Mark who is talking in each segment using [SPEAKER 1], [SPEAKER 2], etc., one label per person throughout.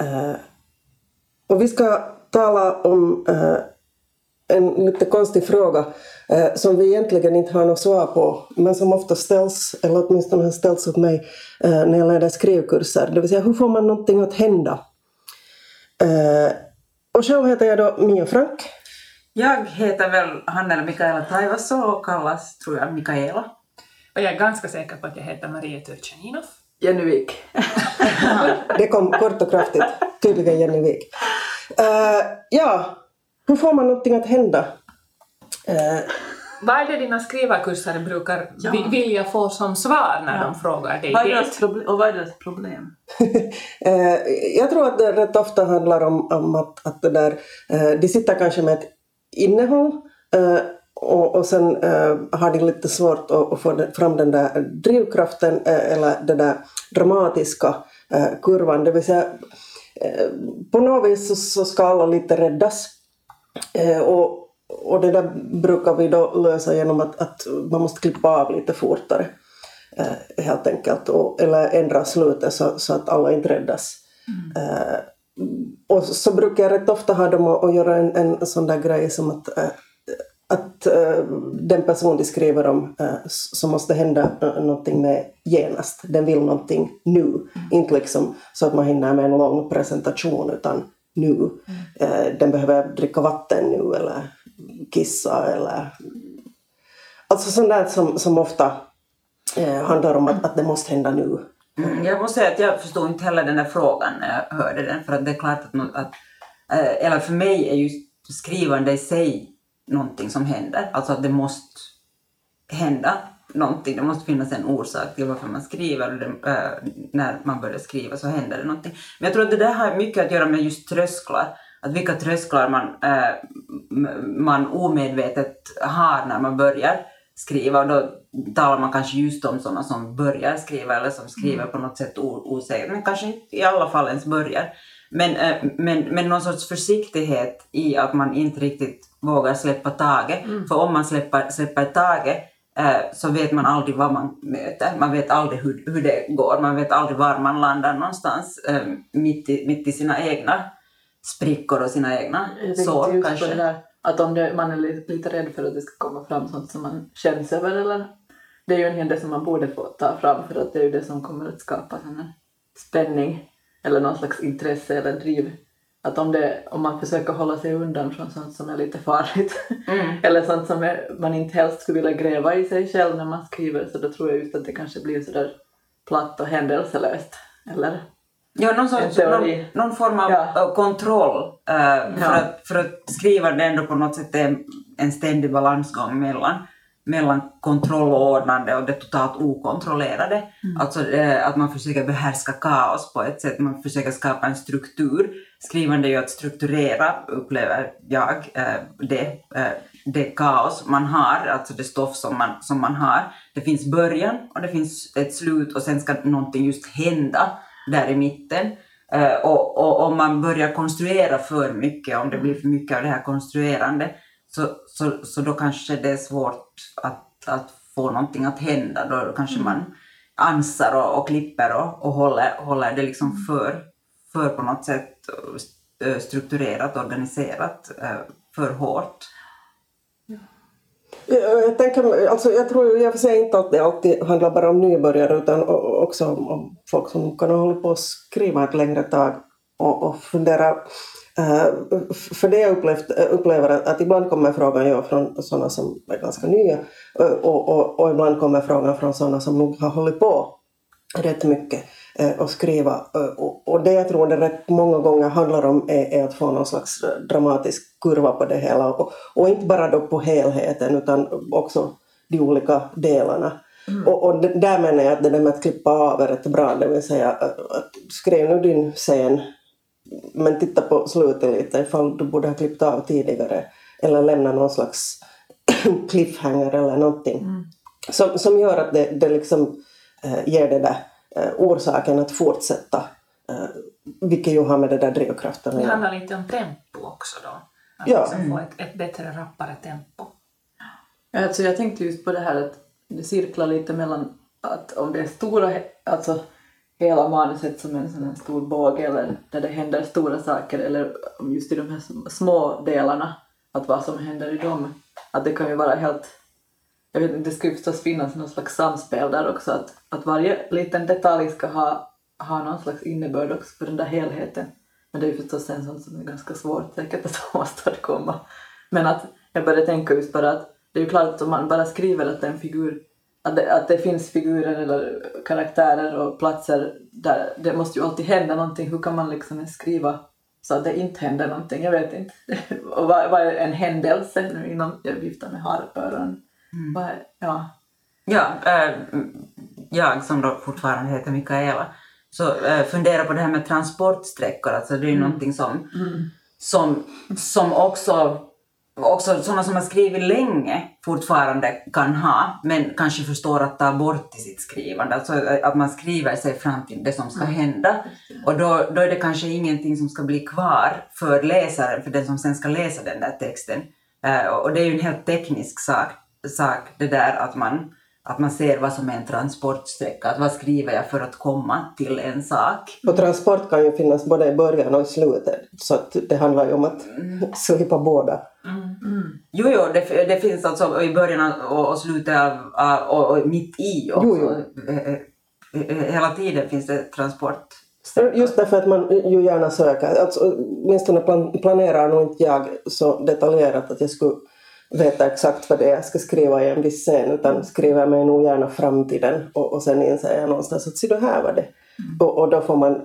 [SPEAKER 1] Eh, och vi ska tala om eh, en lite konstig fråga eh, som vi egentligen inte har något svar på men som ofta ställs, eller åtminstone har ställts åt mig när jag leder skrivkurser. Det vill säga hur får man någonting att hända? och själv heter jag då Mia Frank.
[SPEAKER 2] Jag heter väl Hannele Mikaela Taivasso och kallas, tror jag, Mikaela.
[SPEAKER 3] Och jag är ganska säker på att jag heter Maria Turchaninov.
[SPEAKER 2] Jenny Wik.
[SPEAKER 1] det kom kort och kraftigt. Tydligen Jenny Wik. Uh, ja, hur får man någonting att hända?
[SPEAKER 3] Uh, vad är det dina skrivarkursare brukar ja. vilja få som svar när ja. de frågar dig
[SPEAKER 2] vad är Och vad är deras problem?
[SPEAKER 1] uh, jag tror att det rätt ofta handlar om, om att, att det där, de sitter kanske med ett innehåll och, och sen äh, har de lite svårt att, att få fram den där drivkraften äh, eller den där dramatiska äh, kurvan. Det vill säga, på något vis så, så ska alla lite räddas. och, och det där brukar vi då lösa genom att, att man måste klippa av lite fortare. helt enkelt. Och, eller ändra slutet så, så att alla inte räddas. Mm. och så brukar jag rätt ofta ha dem att, att göra en, en sån där grej som att att uh, den person de skriver om uh, så måste hända uh, någonting med genast. Den vill någonting nu. Mm. Inte liksom så att man hinner med en lång presentation utan nu. Mm. Uh, den behöver dricka vatten nu eller kissa eller... Alltså sånt där som, som ofta handlar om att, att det måste hända nu.
[SPEAKER 2] Mm, jag måste säga att jag förstod inte heller den där frågan när jag hörde den för att det är klart att, att eller för mig är ju skrivande i sig någonting som händer. Alltså att det måste hända någonting. Det måste finnas en orsak till varför man skriver. Det, äh, när man börjar skriva så händer det någonting. Men jag tror att det där har mycket att göra med just trösklar. Att vilka trösklar man, äh, man omedvetet har när man börjar skriva. Och då talar man kanske just om sådana som börjar skriva eller som skriver mm. på något sätt osäkert. Men kanske inte i alla fall ens börjar. Men, äh, men, men någon sorts försiktighet i att man inte riktigt vågar släppa taget. Mm. För om man släpper, släpper taget eh, så vet man aldrig vad man möter. Man vet aldrig hur, hur det går. Man vet aldrig var man landar någonstans eh, mitt, i, mitt i sina egna sprickor och sina egna sår kanske.
[SPEAKER 4] Där, att om det, man är lite, lite rädd för att det ska komma fram sånt som man känns över eller det är ju en det som man borde få ta fram för att det är ju det som kommer att skapa sån spänning eller någon slags intresse eller driv att om, det, om man försöker hålla sig undan från sånt som är lite farligt mm. eller sånt som är, man inte helst skulle vilja gräva i sig själv när man skriver så då tror jag just att det kanske blir sådär platt och händelselöst. Eller
[SPEAKER 2] Ja, någon, sorts, någon, någon, form av ja. kontroll. Uh, för, ja. att, för att skriva det ändå på något sätt är en ständig balansgång mellan mellan kontrollordnande och det totalt okontrollerade. Mm. Alltså eh, att man försöker behärska kaos på ett sätt, man försöker skapa en struktur. Skrivande är ju att strukturera, upplever jag, eh, det, eh, det kaos man har, alltså det stoff som man, som man har. Det finns början och det finns ett slut och sen ska någonting just hända där i mitten. Uh, och, och om man börjar konstruera för mycket, om det blir för mycket av det här konstruerande, så, så, så då kanske det är svårt att, att få någonting att hända. Då kanske mm. man ansar och, och klipper och, och håller, håller det liksom mm. för, för på något sätt eh, strukturerat, organiserat, eh, för hårt.
[SPEAKER 1] Jag, tänker, alltså jag tror jag för inte att det alltid handlar bara om nybörjare utan också om, folk som kan ha hållit på att skriva ett längre tag och, och fundera Eh, för det jag upplevt, upplever att, att ibland kommer frågan ja, från sådana som är ganska nya eh, och, och, och ibland kommer frågan från sådana som nog har hållit på rätt mycket eh, och skriva. Och, och det jag tror det rätt många gånger handlar om är, är, att få någon slags dramatisk kurva på det hela och, och inte bara då på helheten utan också de olika delarna. Mm. Och, och där menar jag att det där med att klippa av är rätt bra, det vill säga att skriv nu din scen men titta på slutet lite ifall du borde ha klippt av tidigare eller lämna någon slags cliffhanger eller någonting. Mm. Som, som gör att det, det liksom eh, ger det där eh, orsaken att fortsätta. Eh, vilket ju har med det där drivkraften
[SPEAKER 3] Det handlar lite om tempo också då. Att ja. liksom få ett, ett bättre, rappare tempo.
[SPEAKER 4] Ja, alltså jag tänkte just på det här att det cirklar lite mellan att om det är stora, alltså hela manuset som en sån här stor båge eller där det händer stora saker eller just i de här små delarna, att vad som händer i dem, att det kan ju vara helt jag vet inte, det skulle förstås finnas någon slags samspel där också, att, att varje liten detalj ska ha, ha någon slags innebörd också för den där helheten. Men det är ju förstås en sån som är ganska svårt säkert att åstadkomma. Men att jag började tänka just bara att det är ju klart att om man bara skriver att en figur att det, att det finns figurer eller karaktärer och platser där det måste ju alltid hända någonting. Hur kan man liksom skriva så att det inte händer någonting? Jag vet inte. och vad, vad är en händelse nu inom, jag viftar med harpöron. Mm. Vad, ja.
[SPEAKER 2] Ja, äh, jag som då fortfarande heter Mikaela, så äh, fundera på det här med transportsträckor, alltså det är ju mm. någonting som, mm. som, som också också sådana som har skrivit länge fortfarande kan ha, men kanske förstår att ta bort i sitt skrivande. Alltså att man skriver sig fram till det som ska mm. hända. Och då, då är det kanske ingenting som ska bli kvar för läsaren, för den som sen ska läsa den där texten. Uh, och det är ju en helt teknisk sak, sak det där att man att man ser vad som är en transportsträcka, att vad skriver jag för att komma till en sak.
[SPEAKER 1] Och transport kan ju finnas både i början och i slutet, så att det handlar ju om att mm. slippa båda. Mm.
[SPEAKER 2] Mm. Jo, jo, det, det, finns alltså i början och, och slutet av, och, och mitt i också. Jo, jo. Eh, eh, hela tiden finns det transport.
[SPEAKER 1] Just därför att man ju gärna söker, alltså, åtminstone plan, planerar nog inte jag så detaljerat att jag skulle veta exakt vad det är jag ska skriva i en viss scen utan skriver mig nog gärna fram till den och, och sen inser jag någonstans att se då här var det. Mm. Och, och, då får man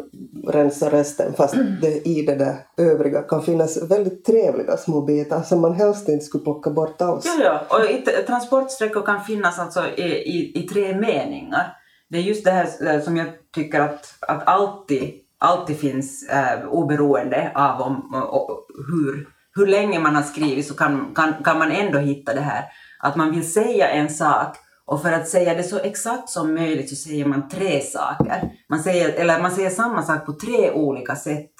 [SPEAKER 1] rensa resten fast det, i det där övriga kan finnas väldigt trevliga små bitar som man helst inte skulle plocka bort alls.
[SPEAKER 2] Ja, ja. och i, transportsträckor kan finnas alltså i, i, i, tre meningar. Det är just det här eh, som jag tycker att, att alltid, alltid finns eh, oberoende av om, och, hur hur länge man har skrivit så kan, kan, kan man ändå hitta det här att man vill säga en sak och för att säga det så exakt som möjligt så säger man tre saker. Man säger, eller man säger samma sak på tre olika sätt.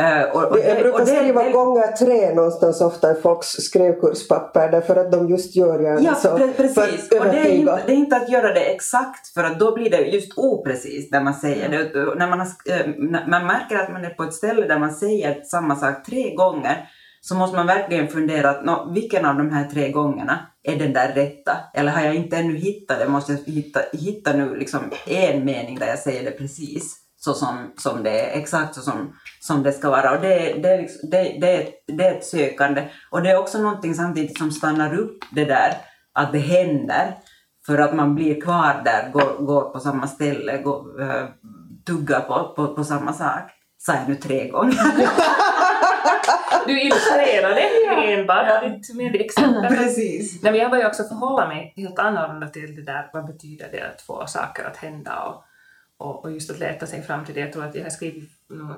[SPEAKER 1] Uh, och, och jag brukar skriva det, gånger tre någonstans ofta i folks skrivkurspapper därför att de just gör gärna
[SPEAKER 2] ja,
[SPEAKER 1] så.
[SPEAKER 2] precis. och det är, inte, det är inte att göra det exakt för att då blir det just oprecist när man säger det. När man, har, eh, man märker att man är på ett ställe där man säger samma sak tre gånger så måste man verkligen fundera att no, vilken av de här tre gångerna är den där rätta? Eller har jag inte ännu hittat det? Måste jag hitta, hitta nu liksom en mening där jag säger det precis så som, som det är, exakt så som, som det ska vara. Och det, det, liksom, det, det, är, det är ett sökande. Och det är också någonting samtidigt som stannar upp det där att det händer. För att man blir kvar där, går, går på samma ställe, går, eh, tuggar på, på, på samma sak. Sa jag nu tre gånger?
[SPEAKER 3] Du illustrerade enbart ja. med exempel.
[SPEAKER 2] Precis.
[SPEAKER 3] Men jag började också förhålla mig helt annorlunda till det där, vad betyder det att få saker att hända och, och, och just att leta sig fram till det. Jag tror att jag har skrivit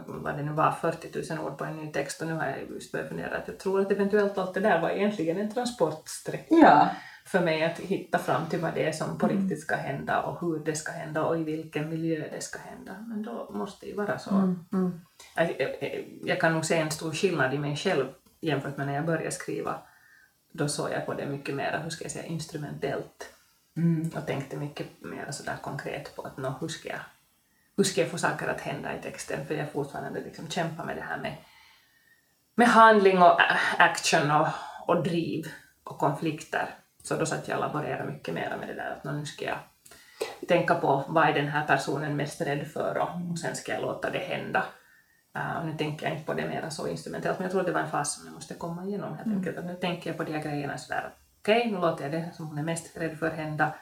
[SPEAKER 3] vad det nu var, 40 000 ord på en ny text och nu har jag just börjat fundera att jag tror att eventuellt allt det där var egentligen en transportsträcka.
[SPEAKER 2] Ja
[SPEAKER 3] för mig att hitta fram till vad det är som på mm. riktigt ska hända och hur det ska hända och i vilken miljö det ska hända. Men då måste det ju vara så. Mm. Mm. Jag, jag, kan nog se en stor skillnad i mig själv jämfört med när jag började skriva. Då såg jag på det mycket mer, hur ska jag säga, instrumentellt. Mm. Och tänkte mycket mer sådär konkret på att no, hur, ska jag, hur ska jag få saker att hända i texten? För jag fortfarande liksom kämpar med det här med, med handling och action och, och driv och konflikter. Så då satt jag och laborerade mycket mer med det där att nu ska jag tänka på vad är den här personen mest rädd för och, och sen ska jag låta det hända. Uh, nu tänker jag inte på det mer så instrumentellt, men jag tror att det var en fas som jag måste komma igenom helt mm. enkelt. Att nu tänker jag på de här grejerna sådär, okej, okay, nu låter jag det som hon är mest rädd för hända.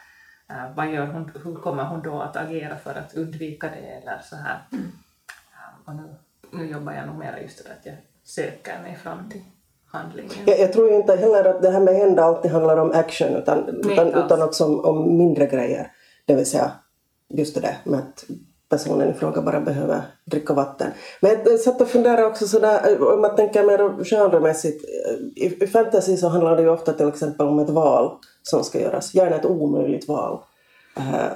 [SPEAKER 3] Uh, vad gör hon, hur kommer hon då att agera för att undvika det eller så här. Mm. Uh, och nu, nu jobbar jag nog mer just det att jag söker mig fram till handlingen.
[SPEAKER 1] Jag, jag tror inte heller att det här med hända alltid handlar om action utan, utan, utan också om, om, mindre grejer. Det vill säga just det där med att personen i fråga bara behöver dricka vatten. Men jag satt och funderade också sådär, om man tänker mer genremässigt, i, i fantasy så handlar det ju ofta till exempel om ett val som ska göras, gärna ett omöjligt val. Uh,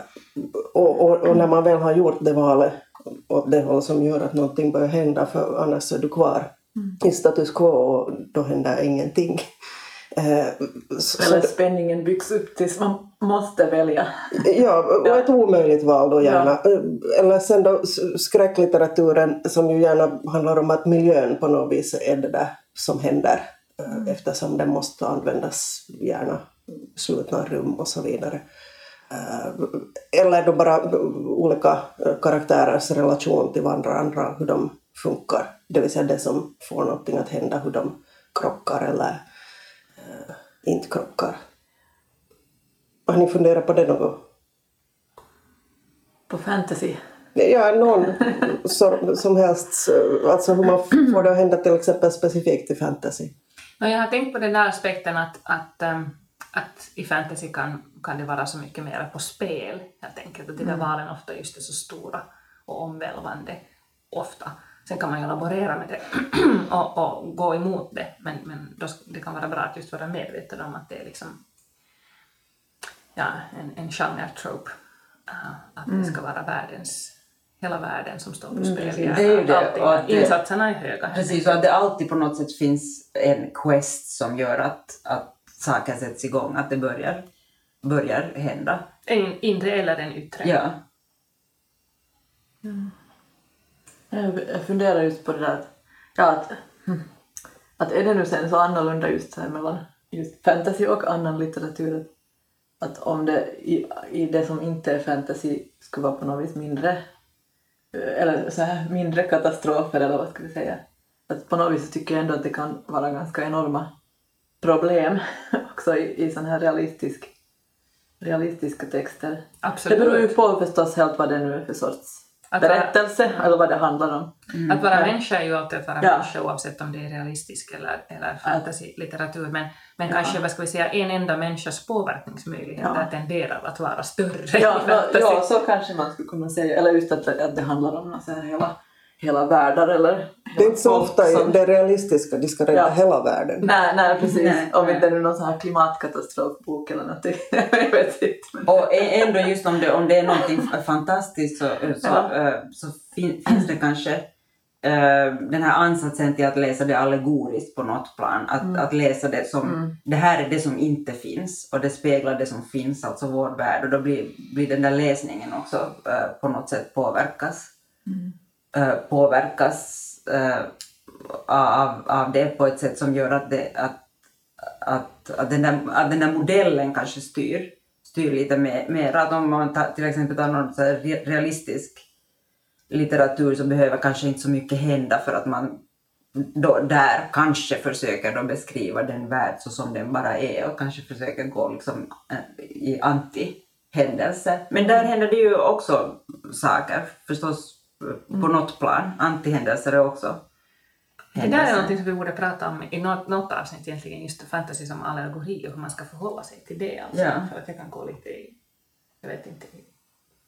[SPEAKER 1] och, och, och, när man väl har gjort det valet åt det håll som gör att någonting börjar hända, för annars är du kvar. I status quo och då händer ingenting.
[SPEAKER 4] Eh, Eller spänningen byggs upp tills man måste välja.
[SPEAKER 1] Ja, och ett omöjligt val då gärna. Ja. Eh, eller sen då skräcklitteraturen som ju gärna handlar om att miljön på något vis är det där som händer mm. eftersom den måste användas gärna slutna rum och så vidare. Eller då bara olika karaktärers relation till varandra, hur de funkar. Det vill säga det som får någonting att hända, hur de krockar eller inte krockar. Har ni funderat på det något?
[SPEAKER 4] På fantasy?
[SPEAKER 1] Ja, någon som, som helst. Alltså hur man får det att hända till exempel specifikt i fantasy.
[SPEAKER 3] Jag har tänkt på den där aspekten att, att, um, att i fantasy kan, kan det vara så mycket mer på spel helt enkelt. Att de där mm. valen ofta just är så stora och omvälvande ofta. Sen kan man ju laborera med det och, och, gå emot det, men, men då, det kan vara bra att just vara medveten om att det är liksom ja, en, en genre-trope. Uh, att mm. det ska vara världens, hela världen som står på mm, spel. Mm, det är det. Allting, och att insatserna är höga.
[SPEAKER 2] Precis, och att det alltid på något sätt finns en quest som gör att, att saker sätts igång, att det börjar, börjar hända.
[SPEAKER 3] En inre eller en yttre.
[SPEAKER 2] Ja.
[SPEAKER 4] Mm. Jag funderar just på det där att, ja, att, att är det nu sen så annorlunda just så här mellan just fantasy och annan litteratur att, att om det i, i det som inte är fantasy skulle vara på något vis mindre eller så här mindre katastrofer eller vad ska vi säga att på något vis tycker jag ändå att det kan vara ganska enorma problem också i, i sån här realistisk, realistiska texter. Absolut. Det beror ju på förstås helt vad det nu är för sorts att berättelse vara, eller vad det handlar om.
[SPEAKER 3] Mm. Att vara människa är ju alltid att vara ja. människa oavsett om det är realistisk eller, eller fantasy-litteratur. Men, men ja. kanske, vad ska vi säga, en enda människas påverkningsmöjligheter ja. tenderar att vara större
[SPEAKER 4] ja, i Ja, så kanske man skulle kunna säga. Eller just att, att det handlar om så här hela hela världar eller...
[SPEAKER 1] Det är inte så ofta som... det realistiska, de ska rädda ja. hela världen.
[SPEAKER 4] Nej, nej precis. Nej, om nej. inte det är någon sån här klimatkatastrofbok eller något. jag vet inte.
[SPEAKER 2] Och ändå just om det, om det är någonting fantastiskt så, så, ja. Eh, så fin, finns det kanske uh, den här ansatsen till att läsa det allegoriskt på något plan. Att, mm. att läsa det som, mm. det här är det som inte finns och det speglar det som finns, alltså vår värld. Och då blir, blir den där läsningen också uh, på något sätt påverkas. Mm. Eh, påverkas eh, av, av det på ett sätt som gör att, det, att, att, att, den, där, att den där modellen kanske styr, styr lite mer. Att om man tar, till exempel tar någon så realistisk litteratur så behöver kanske inte så mycket hända för att man då där kanske försöker då beskriva den värld så som den bara är och kanske försöker gå liksom eh, i anti-händelse. Men där händer det ju också saker förstås på mm. något plan. Antihändelser är också
[SPEAKER 3] det där är något som vi borde prata om i något, något avsnitt egentligen, just fantasy som allegori och hur man ska förhålla sig till det. Alltså, ja. För att jag kan gå lite i, jag vet inte,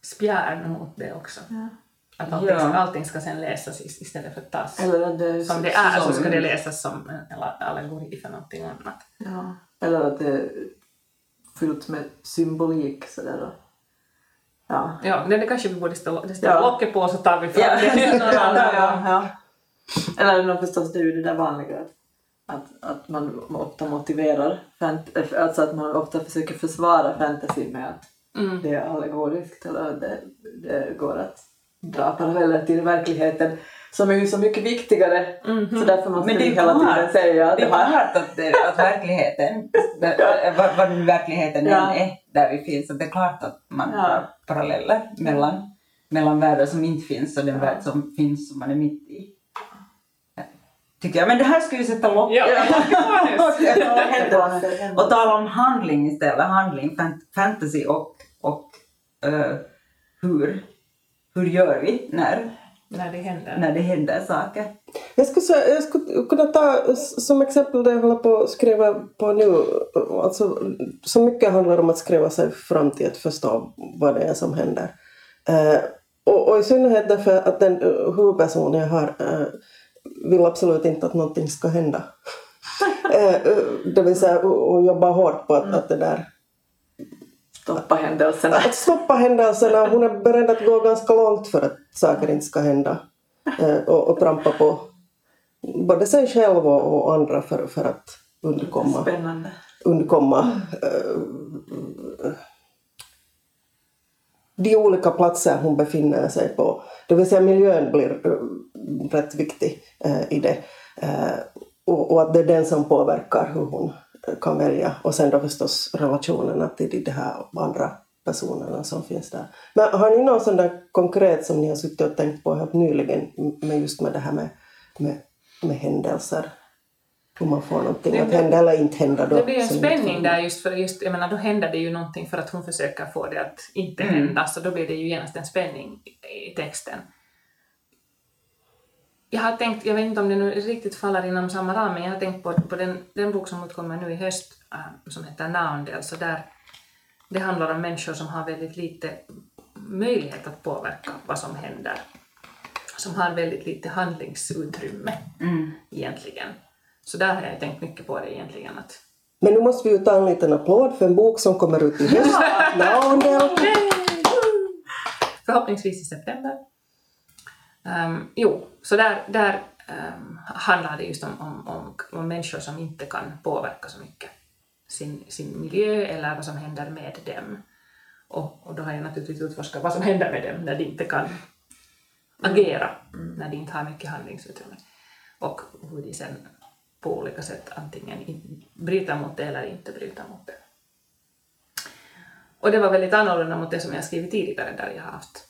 [SPEAKER 3] spjärn mot det också. Ja. Att allting, ja. allting ska sen läsas istället för att tas Eller det, som det är, så, så ska det läsas som en allegori för någonting annat.
[SPEAKER 4] Ja. Eller att det är fyllt med symbolik sådär.
[SPEAKER 3] Ja, ja det kanske vi borde ställa, ställa ja. locket på så tar vi fram ja. det.
[SPEAKER 4] ja, ja, ja. Eller förstås det är ju det där vanliga att, att man ofta motiverar, alltså att man ofta försöker försvara fantasy med att mm. det är allegoriskt eller det, det går att dra paralleller till verkligheten som är ju så mycket viktigare. Mm -hmm. Så därför måste vi hela tiden säga
[SPEAKER 2] att det är klart att, det, att verkligheten, vad, vad verkligheten ja. än är där vi finns, att det är klart att man ja. drar paralleller mellan, mellan världar som inte finns och den ja. värld som finns som man är mitt i. Tycker jag. Men det här ska vi sätta lock ja. och tala om handling istället. Handling, fantasy och, och uh, hur, hur gör vi när
[SPEAKER 3] när det händer.
[SPEAKER 2] När det händer saker.
[SPEAKER 1] Jag skulle, jag skulle kunna ta som exempel det jag håller på att skriva på nu. Alltså, så mycket handlar om att skriva sig fram till att förstå vad det är som händer. Eh, och, och i synnerhet därför att den huvudperson jag har uh, vill absolut inte att någonting ska hända. uh, det vill säga hon jobbar hårt på att, mm. att det där
[SPEAKER 4] Stoppa händelserna.
[SPEAKER 1] Att stoppa händelserna. Hon är beredd att gå ganska långt för att saker inte ska hända. Och, och trampa på både sig själv och, och andra för, för att undkomma,
[SPEAKER 4] Spännande.
[SPEAKER 1] undkomma uh, de olika platser hon befinner sig på. Det vill säga miljön blir uh, rätt viktig uh, i det. Och, och, att det är den som påverkar hur hon kan välja. Och sen då förstås relationerna till de här andra personerna som finns där. Men har ni någon sån där konkret som ni har suttit och tänkt på helt nyligen med just med det här med, med med händelser. Hur man får någonting det, att hända eller inte hända. Då,
[SPEAKER 3] det blir en spänning där just för just, jag menar, då händer det ju någonting för att hon försöker få det att inte mm. hända, så då blir det ju genast en spänning i texten. Jag har tänkt, jag vet inte om det nu riktigt faller inom samma ram, men jag har tänkt på, på den, den bok som utkommer nu i höst äh, som heter Noundale, så där det handlar om människor som har väldigt lite möjlighet att påverka vad som händer som har väldigt lite handlingsutrymme mm. egentligen. Så där har jag tänkt mycket på det egentligen. Att...
[SPEAKER 1] Men nu måste vi ju ta en liten applåd för en bok som kommer ut i höst.
[SPEAKER 3] Förhoppningsvis i september. Um, jo, så där, där um, handlar det just om, om, om, om människor som inte kan påverka så mycket sin, sin miljö eller vad som händer med dem. Och, och då har jag naturligtvis utforskat vad som händer med dem när de inte kan agera mm. när de inte har mycket handlingsutrymme. Och hur de sen på olika sätt antingen bryter mot det eller inte bryter mot det. Och det var väldigt annorlunda mot det som jag skrivit tidigare där jag har haft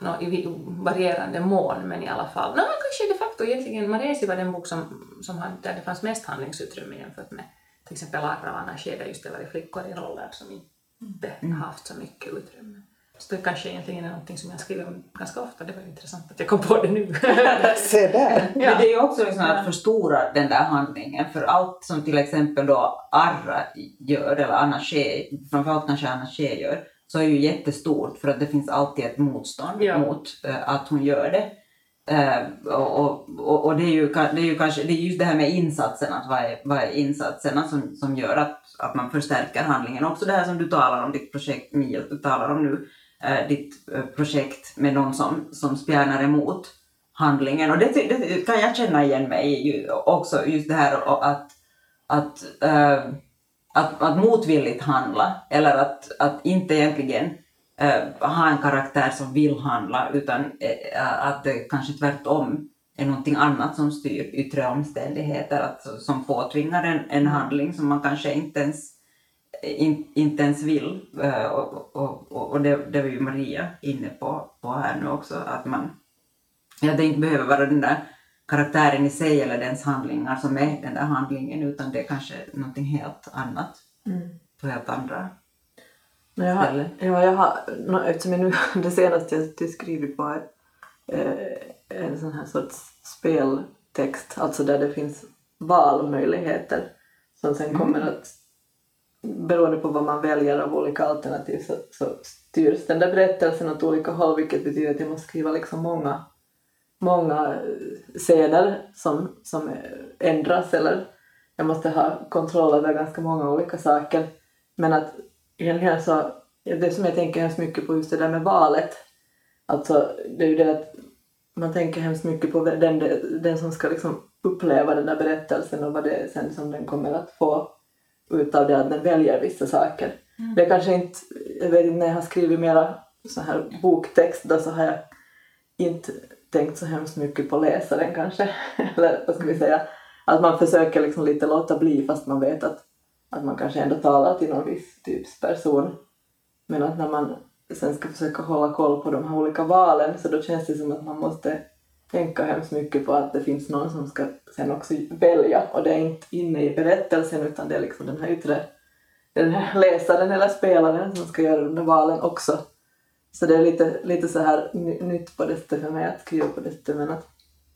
[SPEAKER 3] no, i varierande mån, men i alla fall. No, kanske de facto egentligen, Maresi var den bok som, som hade, där det fanns mest handlingsutrymme jämfört med till exempel Arravana skede just det var flickor i roller som inte mm. haft så mycket utrymme. Så det kanske egentligen är någonting som jag skriver om ganska ofta. Det var intressant att jag kom på det nu.
[SPEAKER 1] Se där!
[SPEAKER 2] Ja. Men det är ju också liksom att förstora den där handlingen. För allt som till exempel då Arra gör, eller Anna Shea, framförallt kanske Anna Shea gör, så är ju jättestort för att det finns alltid ett motstånd ja. mot uh, att hon gör det. Uh, och, och, och, det, är ju, det är ju kanske det är just det här med insatsen, att vad är, vad är insatserna som, som gör att, att man förstärker handlingen. Också det här som du talar om, ditt projekt Mia, du talar om nu, äh, ditt äh, projekt med någon som, som spjärnar emot handlingen. Och det, det, kan jag känna igen mig i också, just det här att, att, att, att motvilligt handla eller att, att inte egentligen ha en karaktär som vill handla utan att det kanske tvärtom är någonting annat som styr yttre omständigheter, att, som påtvingar en, en handling som man kanske inte ens in, inte ens vill. Eh, och, och, och, och det, det var ju Maria inne på, på här nu också, att man, ja, det inte behöver vara den där karaktären i sig eller dens handlingar som är den där handlingen, utan det är kanske någonting helt annat. Mm. På helt andra
[SPEAKER 4] jag har, ja, jag har, eftersom jag nu, det senaste jag skrivit var eh, en sån här sorts speltext, alltså där det finns valmöjligheter som sen kommer mm. att beroende på vad man väljer av olika alternativ så, så styrs den där berättelsen åt olika håll vilket betyder att jag måste skriva liksom många, många scener som, som ändras eller jag måste ha kontroll över ganska många olika saker. Men att egentligen så, det som jag tänker hemskt mycket på just det där med valet, alltså det är ju det att man tänker hemskt mycket på den, den som ska liksom uppleva den där berättelsen och vad det är sen som den kommer att få utav det att den väljer vissa saker. Mm. Det är kanske inte, jag vet inte när jag har skrivit mera så här boktext då så har jag inte tänkt så hemskt mycket på läsaren kanske. Eller vad ska vi säga, att man försöker liksom lite låta bli fast man vet att, att man kanske ändå talar till någon viss typs person. Men att när man sen ska försöka hålla koll på de här olika valen så då känns det som att man måste tänka hemskt mycket på att det finns någon som ska sen också välja och det är inte inne i berättelsen utan det är liksom den här yttre den här läsaren eller spelaren som ska göra de där valen också. Så det är lite, lite så här nytt på det sättet för mig att skriva på det sättet men att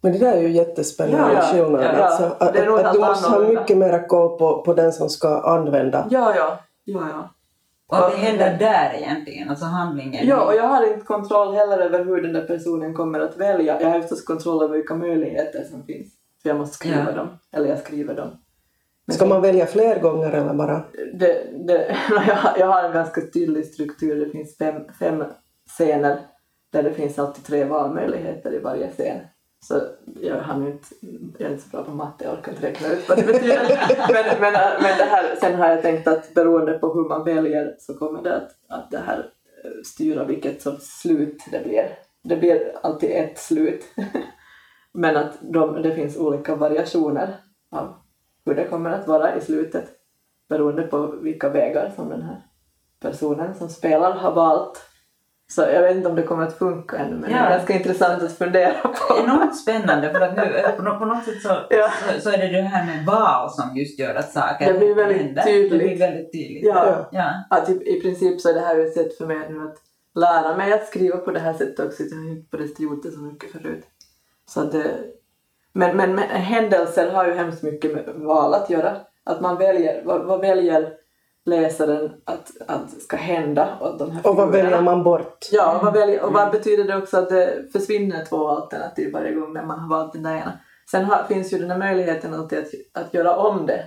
[SPEAKER 1] men det där är ju jättespännande
[SPEAKER 4] ja,
[SPEAKER 1] skillnad. Ja, ja. Alltså, att, att, att du måste ha mycket mera koll på, på den som ska använda.
[SPEAKER 4] Ja, ja. ja, ja.
[SPEAKER 2] Och att det händer där egentligen, alltså handlingen.
[SPEAKER 4] Ja, och jag har inte kontroll heller över hur den där personen kommer att välja. Jag har förstås kontroll över vilka möjligheter som finns. För jag måste skriva
[SPEAKER 2] Ja.
[SPEAKER 4] dem, eller jag skriver dem. Men
[SPEAKER 1] Ska man välja fler gånger eller bara?
[SPEAKER 4] det, det, jag, har- jag har en ganska tydlig struktur. Det finns fem, fem scener där det finns alltid tre valmöjligheter i varje scen. Så jag, inte, är inte så bra på matte, jag orkar inte räkna ut vad det betyder. men, men, men det här, sen har jag tänkt att beroende på hur man väljer så kommer det att, att det här eh, styra vilket sorts slut det blir. Det blir alltid ett slut. men att de, det finns olika variationer av hur det kommer att vara i slutet beroende på vilka vägar som den här personen som spelar har valt. Så jag vet inte om det kommer att funka ännu men det
[SPEAKER 2] Ja.
[SPEAKER 4] är ganska intressant att fundera på.
[SPEAKER 2] Enormt spännande för att nu eh, på nå- på något sätt så,
[SPEAKER 4] Ja.
[SPEAKER 2] så, så är det det här med val som just gör att saker
[SPEAKER 4] Det blir väldigt
[SPEAKER 2] händer.
[SPEAKER 4] tydligt.
[SPEAKER 2] Det blir väldigt tydligt.
[SPEAKER 4] Ja.
[SPEAKER 2] Ja.
[SPEAKER 4] Att i, I princip så är det här ett sätt för mig nu att lära mig att skriva på det här sättet också. Jag har inte på det gjort det så mycket förut. Så det, men, men, men händelser har ju hemskt mycket med val att göra. Att man väljer, vad, vad väljer läsaren att, att ska hända åt de här
[SPEAKER 1] Och vad väljer man bort?
[SPEAKER 4] Ja, och vad, väljer, och vad betyder det också att det försvinner två alternativ varje gång när man har valt den där ena? Sen har, finns ju den här möjligheten alltid att, att göra om det.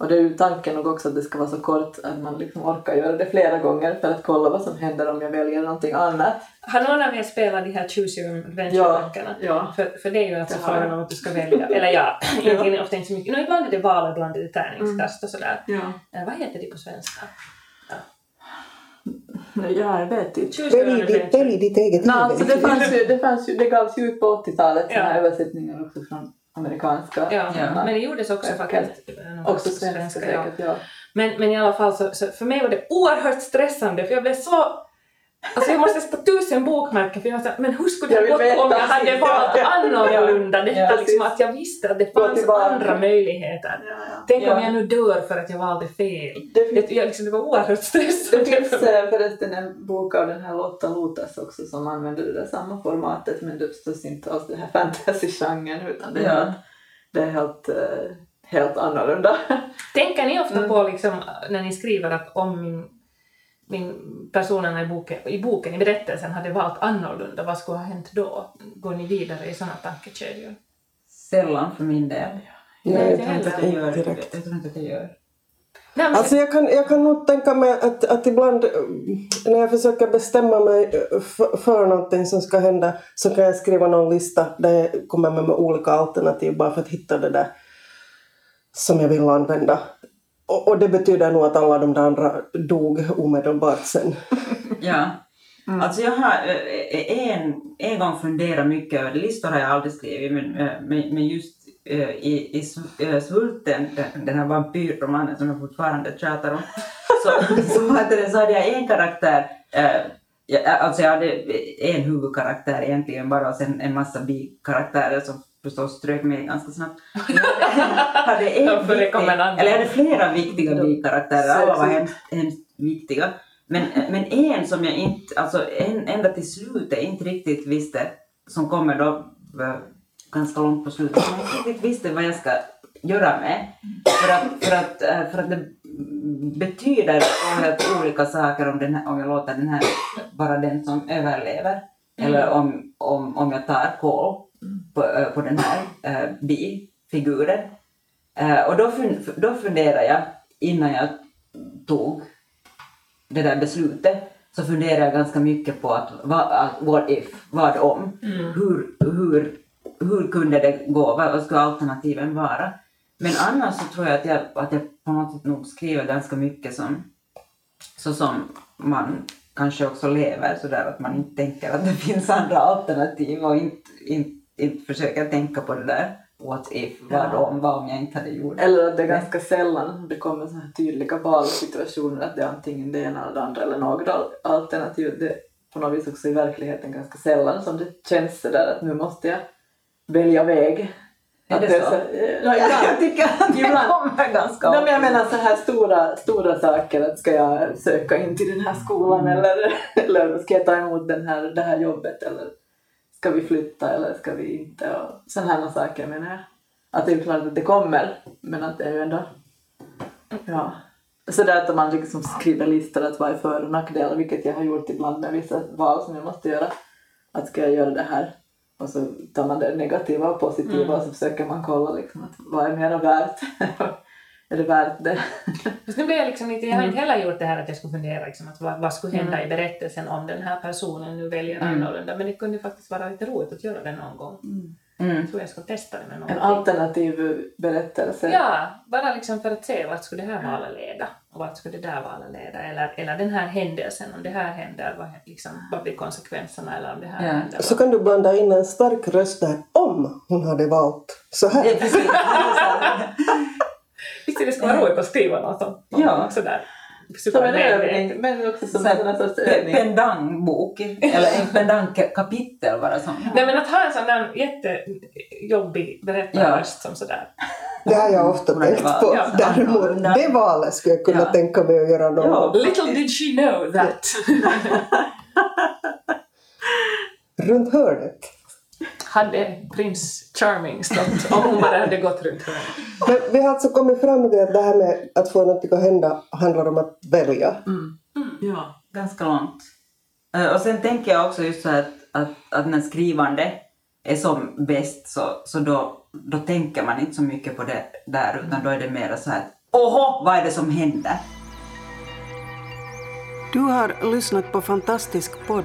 [SPEAKER 4] Och det är ju tanken nog också att det ska vara så kort att man liksom orkar göra det flera gånger för att kolla vad som händer om jag väljer någonting annat.
[SPEAKER 3] Har någon av er spelat de här Choose Your Adventure-böckerna?
[SPEAKER 4] ja.
[SPEAKER 3] För, för det är ju alltså frågan om att du ska välja, eller ja, egentligen ofta inte så mycket. No, ibland är det val, ibland är det tärningskast och sådär.
[SPEAKER 4] Ja.
[SPEAKER 3] Eh, vad heter det på svenska?
[SPEAKER 4] Nej, ja, jag vet inte.
[SPEAKER 1] Välj ditt,
[SPEAKER 3] Adventure.
[SPEAKER 1] välj ditt eget
[SPEAKER 4] Nej, alltså det,
[SPEAKER 1] huvud.
[SPEAKER 4] fanns ju, det, fanns ju, det gavs ju ut på 80-talet
[SPEAKER 3] Ja.
[SPEAKER 4] översättningar också från amerikanska.
[SPEAKER 3] Ja,
[SPEAKER 2] Ja.
[SPEAKER 3] men det gjordes också faktiskt.
[SPEAKER 4] Också
[SPEAKER 3] på
[SPEAKER 4] svenska
[SPEAKER 3] ja.
[SPEAKER 4] säkert, ja.
[SPEAKER 3] Men, men i alla fall så, så för mig var det oerhört stressande för jag blev så Alltså jag måste sätta tusen bokmärken för jag var så här, men hur skulle det
[SPEAKER 4] vill
[SPEAKER 3] gått om jag hade valt
[SPEAKER 4] ja.
[SPEAKER 3] annorlunda? Detta
[SPEAKER 2] Ja,
[SPEAKER 3] liksom att jag visste att det fanns andra möjligheter.
[SPEAKER 4] Ja, ja.
[SPEAKER 3] Tänk om
[SPEAKER 2] Ja.
[SPEAKER 3] jag nu dör för att jag valde fel.
[SPEAKER 4] Det finns
[SPEAKER 3] Det, jag, liksom, det var oerhört stressande.
[SPEAKER 4] Det finns eh, förresten en bok av den här Lotta Lotas också som använder det där samma formatet men det förstås inte alls den här fantasy-genren utan det är, det är helt, eh, helt annorlunda.
[SPEAKER 3] Tänker ni ofta
[SPEAKER 4] Mm.
[SPEAKER 3] på liksom, när ni skriver att om min, min personerna i boken, i boken, i berättelsen, hade valt annorlunda, vad skulle ha hänt då? Går ni vidare i sådana tankekedjor?
[SPEAKER 2] Sällan för min del.
[SPEAKER 1] Nej,
[SPEAKER 3] Nej,
[SPEAKER 1] jag
[SPEAKER 3] inte
[SPEAKER 1] tror inte
[SPEAKER 2] Jag,
[SPEAKER 1] att
[SPEAKER 2] gör,
[SPEAKER 1] det
[SPEAKER 2] jag
[SPEAKER 1] direkt.
[SPEAKER 2] tror inte att jag gör.
[SPEAKER 3] Nej, men,
[SPEAKER 1] Alltså jag kan, jag kan nog tänka mig att, att ibland eh, när jag försöker bestämma mig eh, för, för någonting som ska hända så kan jag skriva någon lista där jag kommer med, med olika alternativ bara för att hitta det där som jag vill använda. Och, och det betyder nog att alla de där andra dog omedelbart sen.
[SPEAKER 2] Ja. Alltså jag har eh, en, en gång funderat mycket över det, listor har jag aldrig skrivit, men, eh, men, men just eh, i, i Sv- eh, Svulten, den, här vampyrromanen som jag fortfarande tjatar om, så, så, hade, det, så hade jag en karaktär, eh, alltså jag hade en huvudkaraktär egentligen bara och sen en massa bikaraktärer som förstås strök mig ganska snabbt. hade en
[SPEAKER 3] annan.
[SPEAKER 2] eller hade flera viktiga bikaraktärer, alla var hemskt, hemskt viktiga. Men, men en som jag inte, alltså en, ända till slutet inte riktigt visste, som kommer då eh, ganska långt på slutet, som jag inte riktigt visste vad jag ska göra med. För att, för att, eh, för att det betyder helt olika saker om, den här, om jag låter den här vara den som överlever. Eller om, om, om jag tar koll på, eh, på den här eh, bifiguren. Eh, och då, fun, då funderade jag, innan jag tog det där beslutet, så funderade jag ganska mycket på att, vad, att what if, vad om, hur, hur, hur kunde det gå, vad, vad skulle alternativen vara? Men annars så tror jag att jag, att jag på något sätt nog skriver ganska mycket som, så som man kanske också lever sådär att man inte tänker att det finns andra alternativ och inte, inte, inte försöker tänka på det där what if, vad
[SPEAKER 4] Ja.
[SPEAKER 2] om, vad om jag inte hade gjort.
[SPEAKER 4] Eller att det är ganska sällan det kommer så här tydliga valsituationer att det är antingen det ena eller det andra eller något al- alternativ. Det är på något vis också i verkligheten ganska sällan som det känns sådär att nu måste jag välja väg.
[SPEAKER 2] Är
[SPEAKER 4] Att
[SPEAKER 2] det så?
[SPEAKER 4] Ja, ibland.
[SPEAKER 2] jag tycker att det
[SPEAKER 4] Ibland.
[SPEAKER 2] kommer ganska
[SPEAKER 4] Nej, men jag
[SPEAKER 2] ofta.
[SPEAKER 4] menar så här stora, stora saker, att ska jag söka in till den här skolan eller, eller ska jag ta emot den här, det här jobbet eller ska vi flytta eller ska vi inte och sådana här saker menar jag. Att det är klart att det kommer, men att det är ju ändå, ja. sådär att man liksom skriver listor att vad är för och nackdelar, vilket jag har gjort ibland med vissa val som jag måste göra. Att ska jag göra det här? Och så tar man det negativa och positiva
[SPEAKER 3] Mm.
[SPEAKER 4] och så försöker man kolla liksom att vad är mera värt? är det värt det?
[SPEAKER 3] Fast nu blir jag liksom lite, jag har inte
[SPEAKER 2] Mm.
[SPEAKER 3] heller gjort det här att jag skulle fundera liksom att vad, vad skulle hända i berättelsen om den här personen nu väljer
[SPEAKER 2] Mm.
[SPEAKER 3] annorlunda. Men det kunde faktiskt vara lite roligt att göra det någon gång.
[SPEAKER 2] Mm.
[SPEAKER 3] Jag tror jag ska testa det med
[SPEAKER 4] En
[SPEAKER 3] någonting.
[SPEAKER 4] alternativ berättelse.
[SPEAKER 3] Ja, bara liksom för att se vart skulle det här valet leda och vart skulle det där valet leda eller, eller den här händelsen, om det här händer, vad, liksom, vad blir konsekvenserna eller om det här
[SPEAKER 2] Ja.
[SPEAKER 3] händer.
[SPEAKER 1] Så kan du blanda in en stark röst där om hon hade valt så
[SPEAKER 2] Ja,
[SPEAKER 1] här.
[SPEAKER 2] precis.
[SPEAKER 3] Visst är det skulle vara roligt att skriva något sånt?
[SPEAKER 2] Ja.
[SPEAKER 3] Sådär.
[SPEAKER 4] Som en övning, men också som en sorts övning.
[SPEAKER 2] Pendangbok, eller en pendangkapitel bara som.
[SPEAKER 3] Nej men att ha en sån där jättejobbig berättarröst som sådär.
[SPEAKER 1] Det har jag ofta tänkt på.
[SPEAKER 3] Ja.
[SPEAKER 1] Däremot, det valet skulle jag kunna
[SPEAKER 2] Ja.
[SPEAKER 1] tänka mig att göra någon
[SPEAKER 2] Ja.
[SPEAKER 3] Little did she know that.
[SPEAKER 1] Runt hörnet.
[SPEAKER 3] Hade prins Charming stått om hon bara hade gått runt hörnet.
[SPEAKER 1] Men vi har alltså kommit fram till att det här med att få någonting att hända handlar om att välja.
[SPEAKER 2] Ja, ganska långt. Eh, Och sen tänker jag också just så att, att, att när skrivande är som bäst så, så då, då tänker man inte så mycket på det där utan då är det mer så här att Oho, vad är det som händer?
[SPEAKER 1] Du har lyssnat på Fantastisk podd.